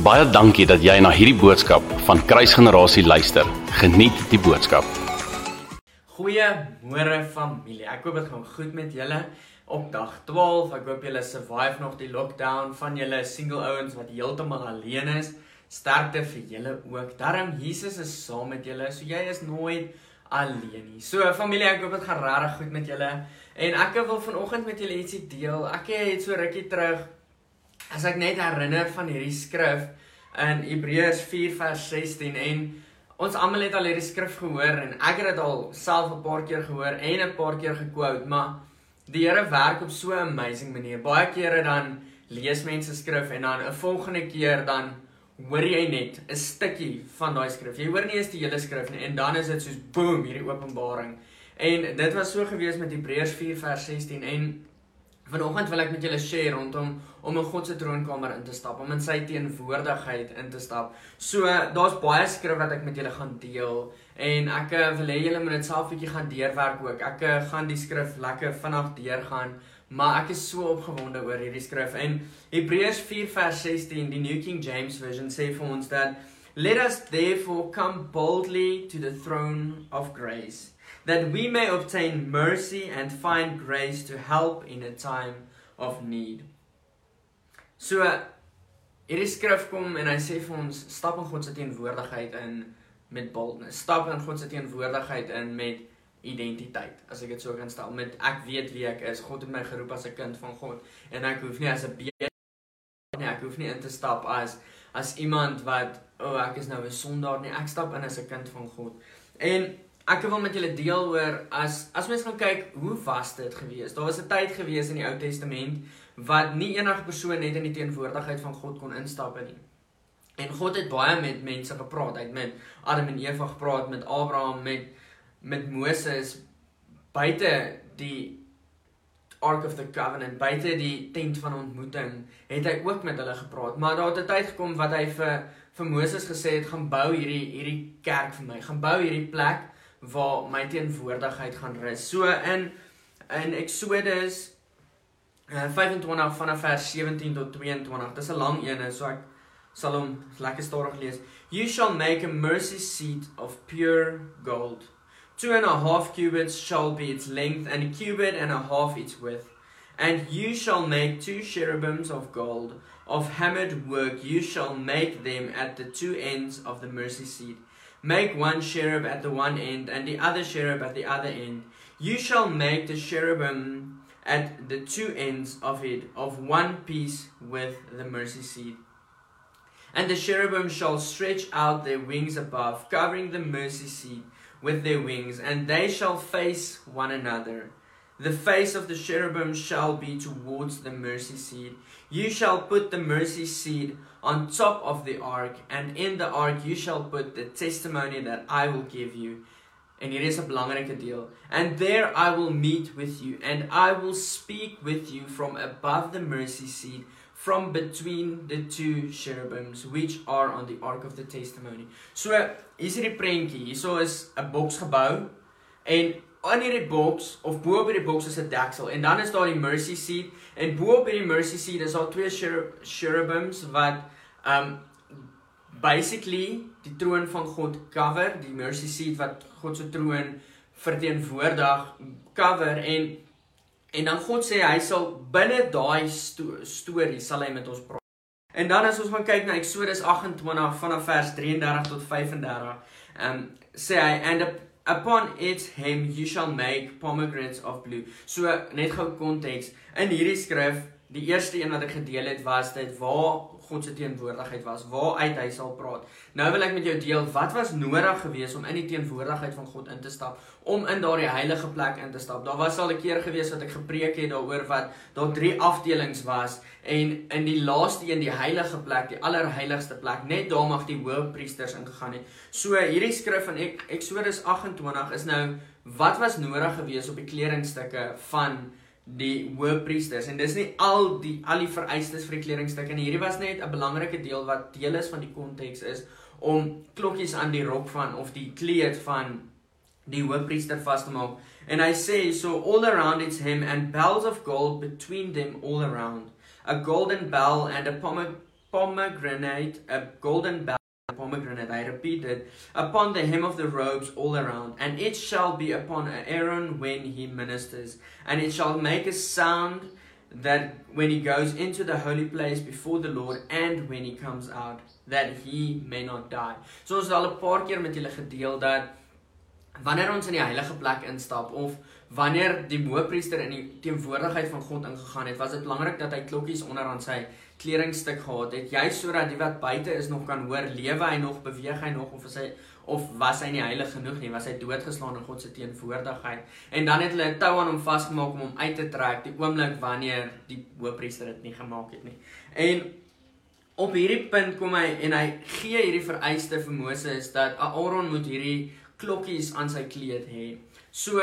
Baie dankie dat jy na hierdie boodskap van Kruisgenerasie luister. Geniet die boodskap. Goeiemôre familie. Ek hoop dit gaan goed met julle op dag 12. Ek hoop julle survive nog die lockdown van julle single ouens wat heeltemal alleen is. Sterkte vir julle ook. Darm Jesus is saam met julle. So jy is nooit alleen nie. So familie, ek hoop dit gaan regtig goed met julle. En ek wil vanoggend met julle ietsie deel. Ek het so rukkie terug as ek net herinner van hierdie skrif in Hebreërs 4 vers 16 en ons almal het al hierdie skrif gehoor en ek het dit al self 'n paar keer gehoor en 'n paar keer gekwout, maar die Here werk op so 'n amazing manier. Baie kere dan lees mense skrif en dan 'n volgende keer dan hoor jy net 'n stukkie van daai skrif. Jy hoor nie eens die hele skrif nie en dan is dit soos boom hierdie openbaring. En dit was so gewees met Hebreërs 4 vers 16 en Vanoggend wil ek met julle share rondom om in God se troonkamer in te stap, om in sy teenwoordigheid in te stap. So daar's baie skrif wat ek met julle gaan deel en ek eh, wil hê julle moet dit self bietjie gaan deurwerk ook. Ek eh, gaan die skrif lekker vinnig deurgaan, maar ek is so opgewonde oor hierdie skrif. En Hebreërs 4 vers 16, die New King James Version sê vir ons dat let us therefore come boldly to the throne of grace that we may obtain mercy and find grace to help in a time of need. So hierdie skrif kom en hy sê vir ons stap in God se teenwoordigheid in met boldness. Stap in God se teenwoordigheid in met identiteit. As ek dit so kan stel, met ek weet wie ek is. God het my geroep as 'n kind van God en ek hoef nie as 'n nee, ek hoef nie in te stap as as iemand wat o, oh, ek is nou 'n sondaar nie. Ek stap in as 'n kind van God. En ek wil met julle deel oor as as mens gaan kyk hoe was dit gewees. Daar was 'n tyd gewees in die Ou Testament wat nie enige persoon net in die teenwoordigheid van God kon instap nie. En God het baie met mense gepraat. Hy het met Adam en Eva gepraat, met Abraham, met met Moses buite die Ark of the Covenant, buite die tent van ontmoeting, het hy ook met hulle gepraat. Maar daar het 'n tyd gekom wat hy vir vir Moses gesê het, "Gaan bou hierdie hierdie kerk vir my. Gaan bou hierdie plek waar my teenwoordigheid gaan rus. So in in Exodus uh, 25 vanaf vers 17 tot 22. Dis 'n lang een, so ek sal hom lekker stadig lees. You shall make a mercy seat of pure gold. Two and a half cubits shall be its length, and a cubit and a half its width. And you shall make two cherubims of gold, of hammered work. You shall make them at the two ends of the mercy seat. Make one cherub at the one end and the other cherub at the other end. You shall make the cherubim at the two ends of it of one piece with the mercy seat. And the cherubim shall stretch out their wings above, covering the mercy seat with their wings, and they shall face one another. The face of the cherubim shall be towards the mercy seat. You shall put the mercy seat on top of the ark, and in the ark you shall put the testimony that I will give you. En hier is 'n belangrike deel. And there I will meet with you, and I will speak with you from above the mercy seat, from between the two cherubims which are on the ark of the testimony. So, hier's hierdie prentjie. Hierso is 'n boks gebou en aan hierdie boks of bo op hierdie boks is 'n deksel en dan is daar die mercy seat en bo op hierdie mercy seat is daar twee cherubims wat um basically die troon van God cover, die mercy seat wat God se troon verteenwoordig cover en en dan God sê hy sal binne daai sto storie sal hy met ons praat. En dan as ons gaan kyk na Eksodus 28 vanaf vers 33 tot 35, um sê hy and a upon its hem you shall make pomegranates of blue. So net gou konteks. In hierdie skrif, die eerste een wat ek gedeel het was dit waar God se teenwoordigheid was, waaruit hy sal praat. Nou wil ek met jou deel wat was nodig geweest om in die teenwoordigheid van God in te stap, om in daardie heilige plek in te stap. Daar was al 'n keer geweest wat ek gepreek het daaroor wat daar drie afdelings was en in die laaste een die heilige plek, die allerheiligste plek, net daar mag die hoëpriesters ingegaan het. So hierdie skrif van Eksodus 28 is nou wat was nodig geweest op die kledingstukke van die hoëpriesters en dis nie al die al die vereistes vir die kledingstukke nie. Hierdie was net 'n belangrike deel wat deel is van die konteks is om klokkies aan die rok van of die kleed van die hoëpriester vas te maak. En hy sê so all around its hem and bells of gold between them all around. A golden bell and a pomegranate, a golden bell pomegranate, I repeat it, upon the hem of the robes all around, and it shall be upon Aaron when he ministers, and it shall make a sound that when he goes into the holy place before the Lord and when he comes out, that he may not die. So ons al 'n paar keer met julle gedeel dat wanneer ons in die heilige plek instap of wanneer die hoëpriester in die teenwoordigheid van God ingegaan het, was dit belangrik dat hy klokkies onder aan sy kleringstuk gehad het, juist sodat die wat buite is nog kan hoor, lewe hy nog, beweeg hy nog of is hy of was hy nie heilig genoeg nie, was hy doodgeslaan in God se teenwoordigheid. En dan het hulle 'n tou aan hom vasgemaak om hom uit te trek die oomblik wanneer die hoëpriester dit nie gemaak het nie. En op hierdie punt kom hy en hy gee hierdie vereiste vir Moses dat Aaron moet hierdie klokkies aan sy kleed hê. So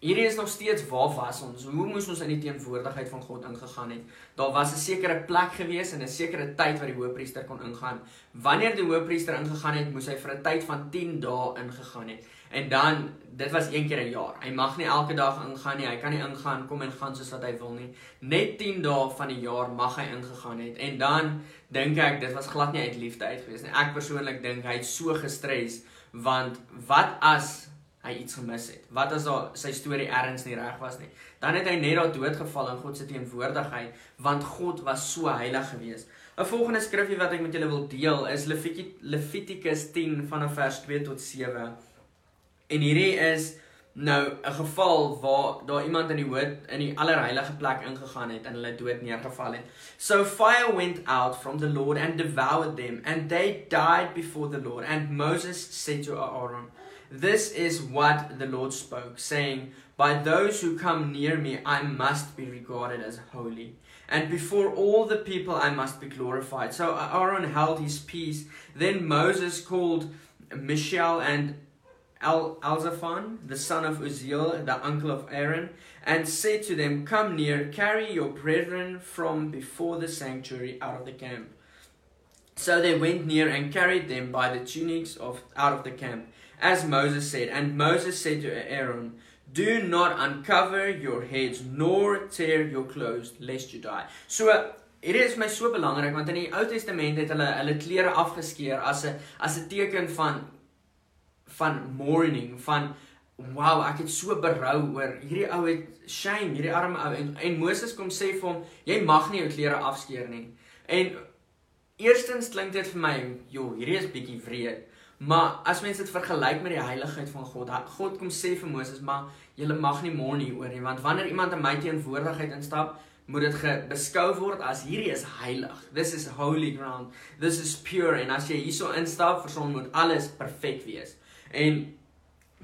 Hierdie is nog steeds waar was ons? Hoe moes ons in die teenwoordigheid van God ingegaan het? Daar was 'n sekere plek gewees en 'n sekere tyd wat die hoëpriester kon ingaan. Wanneer die hoëpriester ingegaan het, moes hy vir 'n tyd van 10 dae ingegaan het. En dan, dit was een keer 'n jaar. Hy mag nie elke dag ingaan nie. Hy kan nie ingaan kom en gaan soos wat hy wil nie. Net 10 dae van die jaar mag hy ingegaan het. En dan dink ek dit was glad nie uit liefde uit gewees nie. Ek persoonlik dink hy het so gestres want wat as hy iets gemis het. Wat as daar sy storie erns nie reg was nie. Dan het hy net daar doodgeval in God se teenwoordigheid want God was so heilig geweest. 'n Volgende skrifgie wat ek met julle wil deel is Levitikus 10 vanaf vers 2 tot 7. En hierdie is nou 'n geval waar daar iemand in die hoed in die allerheilige plek ingegaan het en hulle dood neergeval het. So fire went out from the Lord and devoured them and they died before the Lord and Moses said to Aaron This is what the Lord spoke, saying, By those who come near me I must be regarded as holy, and before all the people I must be glorified. So uh, Aaron held his peace. Then Moses called Mishael and Al Alzaphan, the son of Uzziel, the uncle of Aaron, and said to them, Come near, carry your brethren from before the sanctuary out of the camp. So they went near and carried them by the tunics of out of the camp as Moses said. And Moses said to Aaron, Do not uncover your heads nor tear your clothes lest you die. So Dit is my so belangrik want in die Ou Testament het hulle hulle klere afgeskeer as 'n as 'n teken van van mourning, van wow, ek het so berou oor hierdie ou het shame, hierdie arme ou en, en Moses kom sê vir hom, jy mag nie jou klere afskeer nie. En eerstens klink dit vir my, joh, hierdie is bietjie wreed. Maar as mens dit vergelyk met die heiligheid van God, God kom sê vir Moses, maar jy mag nie mourn hier oor nie, want wanneer iemand in my teenwoordigheid instap, moet dit beskou word as hierdie is heilig. This is holy ground. This is pure en as jy hierso instap, verson moet alles perfek wees. En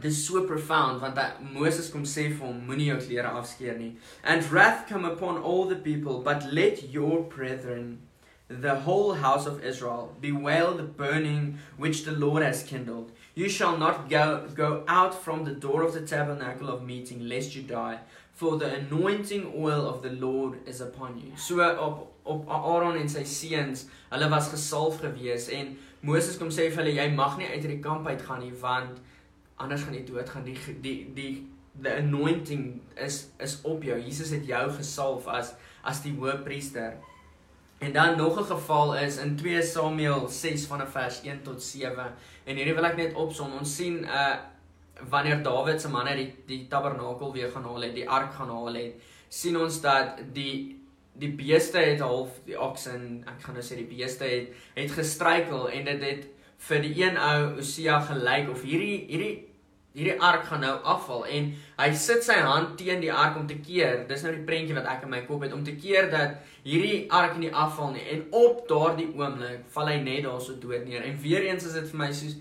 dit is so profound want dat Moses kom sê vir hom moenie jou klere afskeer nie. And wrath come upon all the people, but let your brethren the whole house of Israel, bewail the burning which the Lord has kindled. You shall not go, go out from the door of the tabernacle of meeting, lest you die, for the anointing oil of the Lord is upon you. So op op Aaron en sy seuns, hulle was gesalf gewees en Moses kom sê vir hulle jy mag nie uit hierdie kamp uit gaan nie want anders gaan jy doodgaan. Die die die the anointing is is op jou. Jesus het jou gesalf as as die hoëpriester. En dan nog 'n geval is in 2 Samuel 6 vanaf vers 1 tot 7. En hierdie wil ek net opsom. Ons sien uh wanneer Dawid se manne die die tabernakel weer gaan haal het, die ark gaan haal het, sien ons dat die die beeste het half die oxen, ek gaan nou sê die beeste het het gestruikel en dit het vir die een ou Osia gelyk of hierdie hierdie hierdie ark gaan nou afval en hy sit sy hand teen die ark om te keer. Dis nou die prentjie wat ek in my kop het om te keer dat hierdie ark nie afval nie. En op daardie oomblik val hy net daarso dood neer. En weer eens is dit vir my soos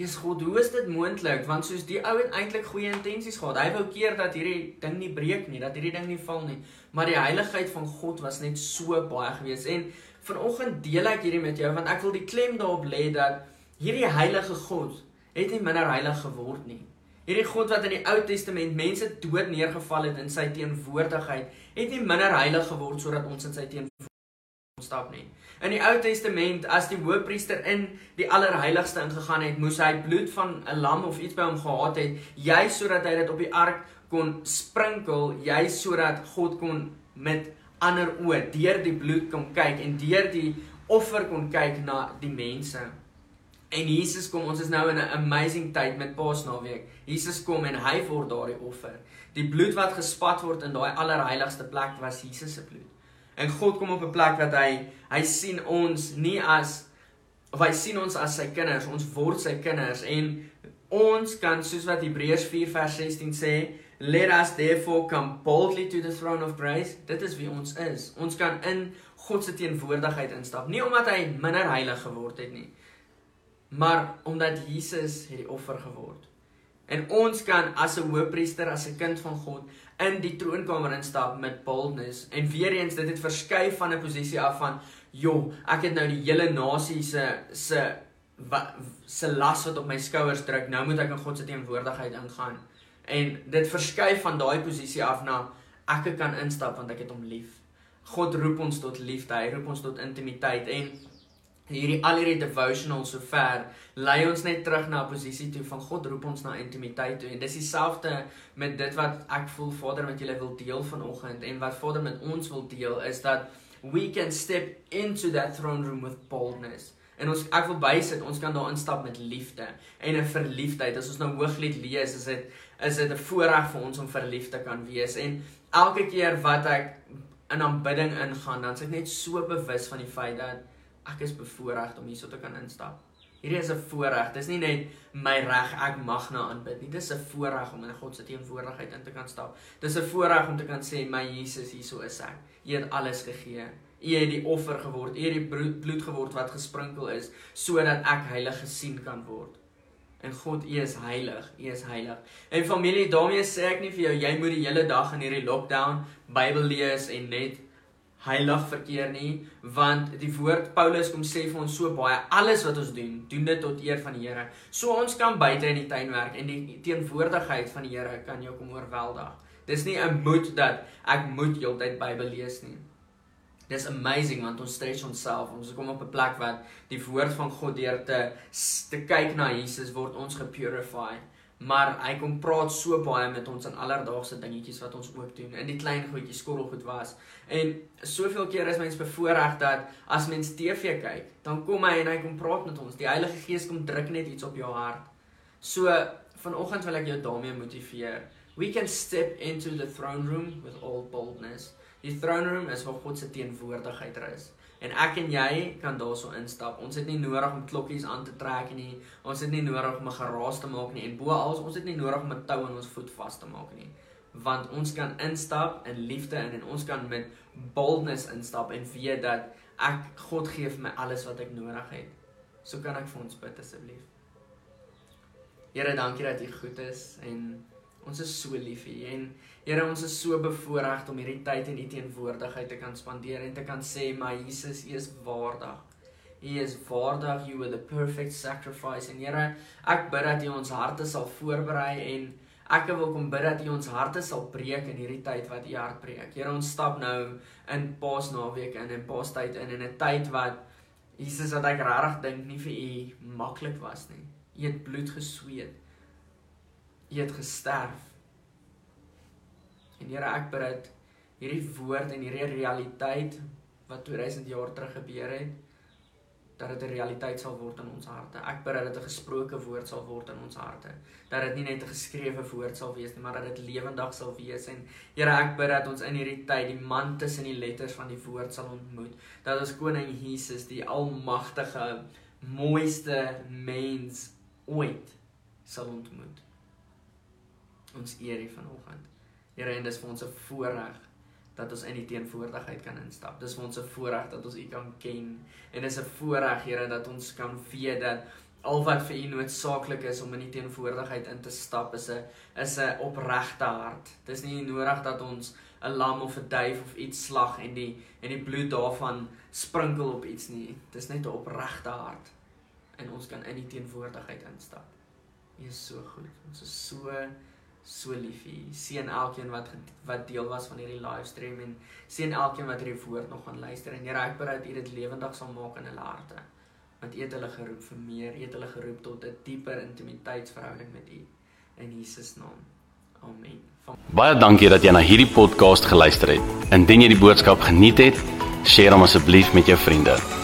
Jesus God, hoe is dit moontlik? Want soos die ou het eintlik goeie intensies gehad. Hy wou keer dat hierdie ding nie breek nie, dat hierdie ding nie val nie. Maar die heiligheid van God was net so baie gewees. En vanoggend deel ek hierdie met jou want ek wil die klem daarop lê dat hierdie heilige God het nie minder heilig geword nie. Hierdie God wat in die Ou Testament mense dood neergeval het in sy teenwoordigheid, het nie minder heilig geword sodat ons in sy teenwoordigheid stap nie. In die Ou Testament, as die hoëpriester in die allerheiligste ingegaan het, moes hy bloed van 'n lam of iets by hom gehad het, juis sodat hy dit op die ark kon sprinkel, juis sodat God kon met ander oë deur die bloed kom kyk en deur die offer kon kyk na die mense. En Jesus kom, ons is nou in 'n amazing tyd met Paasnaweek. Jesus kom en hy word daardie offer. Die bloed wat gespat word in daai allerheiligste plek was Jesus se bloed. En God kom op 'n plek wat hy hy sien ons nie as of hy sien ons as sy kinders, ons word sy kinders en ons kan soos wat Hebreërs 4 vers 16 sê, let us therefore come boldly to the throne of grace. Dit is wie ons is. Ons kan in God se teenwoordigheid instap, nie omdat hy minder heilig geword het nie, maar omdat Jesus het die offer geword. En ons kan as 'n hoëpriester, as 'n kind van God in die troonkamer instap met boldness. En weer eens dit het verskuif van 'n posisie af van, "Jo, ek het nou die hele nasie se se se las wat op my skouers druk. Nou moet ek in God se teenwoordigheid ingaan." En dit verskuif van daai posisie af na ek kan instap want ek het hom lief. God roep ons tot liefde, hy roep ons tot intimiteit en hierdie al hierdie devotional so ver lei ons net terug na 'n posisie toe van God roep ons na intimiteit toe. En dis dieselfde met dit wat ek voel Vader met julle wil deel vanoggend en wat Vader met ons wil deel is dat we can step into that throne room with boldness. En ons ek wil bysit ons kan daar instap met liefde en 'n verliefdheid. As ons nou hooglied lees is dit is dit 'n voorreg vir ons om verlief te kan wees. En elke keer wat ek in aanbidding ingaan dan is ek net so bewus van die feit dat ek is bevoorreg om hierso te kan instap. Hierdie is 'n voorreg. Dis nie net my reg ek mag na aanbid nie. Dis 'n voorreg om in God se teenwoordigheid in te kan stap. Dis 'n voorreg om te kan sê my Jesus, hierso is ek. U het alles gegee. U het die offer geword. U het die bloed geword wat gesprinkel is sodat ek heilig gesien kan word. En God, U is heilig. U is heilig. En familie, daarmee sê ek nie vir jou jy moet die hele dag in hierdie lockdown Bybel lees en net heilig verkeer nie want die woord Paulus kom sê vir ons so baie alles wat ons doen doen dit tot eer van die Here. So ons kan buite in die tuin werk en die teenwoordigheid van die Here kan jou kom oorweldig. Dis nie 'n moet dat ek moet heeltyd Bybel lees nie. Dis amazing want ons stretch onsself. Ons kom op 'n plek wat die woord van God deur te te kyk na Jesus word ons gepurify maar hy kom praat so baie met ons in alledaagse dingetjies wat ons ook doen in die klein goedjies skorrelgoed was. En soveel keer is mens bevoorreg dat as mens TV kyk dan kom hy en hy kom praat met ons. Die Heilige Gees kom druk net iets op jou hart. So vanoggend wil ek jou daarmee motiveer. We can step into the throne room with all boldness. Die throne room is waar God se teenwoordigheid is En ek en jy kan daarso instap. Ons het nie nodig om klokkies aan te trek nie. Ons het nie nodig om 'n geraas te maak nie en bo als ons het nie nodig om 'n tou aan ons voet vas te maak nie. Want ons kan instap in liefde en, en ons kan met boldness instap en weet dat ek God gee vir my alles wat ek nodig het. So kan ek vir ons bid asseblief. Here, dankie dat U goed is en Ons is so lief vir U en Here ons is so bevoorreg om hierdie tyd in U teenwoordigheid te kan spandeer en te kan sê my Jesus U is waardig. U is waardig, you are the perfect sacrifice en Here ek bid dat U ons harte sal voorberei en ek wil kom bid dat U ons harte sal breek in hierdie tyd wat U hart breek. Here ons stap nou in Paasnaweek in en Paastyd in en 'n tyd wat Jesus wat ek regtig dink nie vir U maklik was nie. U het bloed gesweet. U het gesterf. En Here, ek bid hierdie woord en hierdie realiteit wat 2000 jaar terug gebeur het, dat dit 'n realiteit sal word in ons harte. Ek bid dat dit 'n gesproke woord sal word in ons harte. Dat dit nie net 'n geskrewe woord sal wees nie, maar dat dit lewendig sal wees. En Here, ek bid dat ons in hierdie tyd die man tussen die letters van die woord sal ontmoet. Dat ons koning Jesus, die almagtige, mooiste mens ooit sal ontmoet ons eer U vanoggend. Here, en dis vir ons 'n voorreg dat ons in die teenwoordigheid kan instap. Dis vir ons 'n voorreg dat ons U kan ken en dis 'n voorreg, Here, dat ons kan weet dat al wat vir U noodsaaklik is om in die teenwoordigheid in te stap is 'n is 'n opregte hart. Dis nie nodig dat ons 'n lam of 'n duif of iets slag en die en die bloed daarvan sprinkel op iets nie. Dis net 'n opregte hart en ons kan in die teenwoordigheid instap. U is so goed. Ons is so so lief vir. Seën elkeen wat wat deel was van hierdie livestream en seën elkeen wat hierdie woord nog gaan luister en Here ek bid dat u dit lewendig sal maak in hulle harte. Want u het hulle geroep vir meer, u het hulle geroep tot 'n dieper intimiteitsverhouding met u in Jesus naam. Amen. Van Baie dankie dat jy na hierdie podcast geluister het. Indien jy die boodskap geniet het, deel hom asseblief met jou vriende.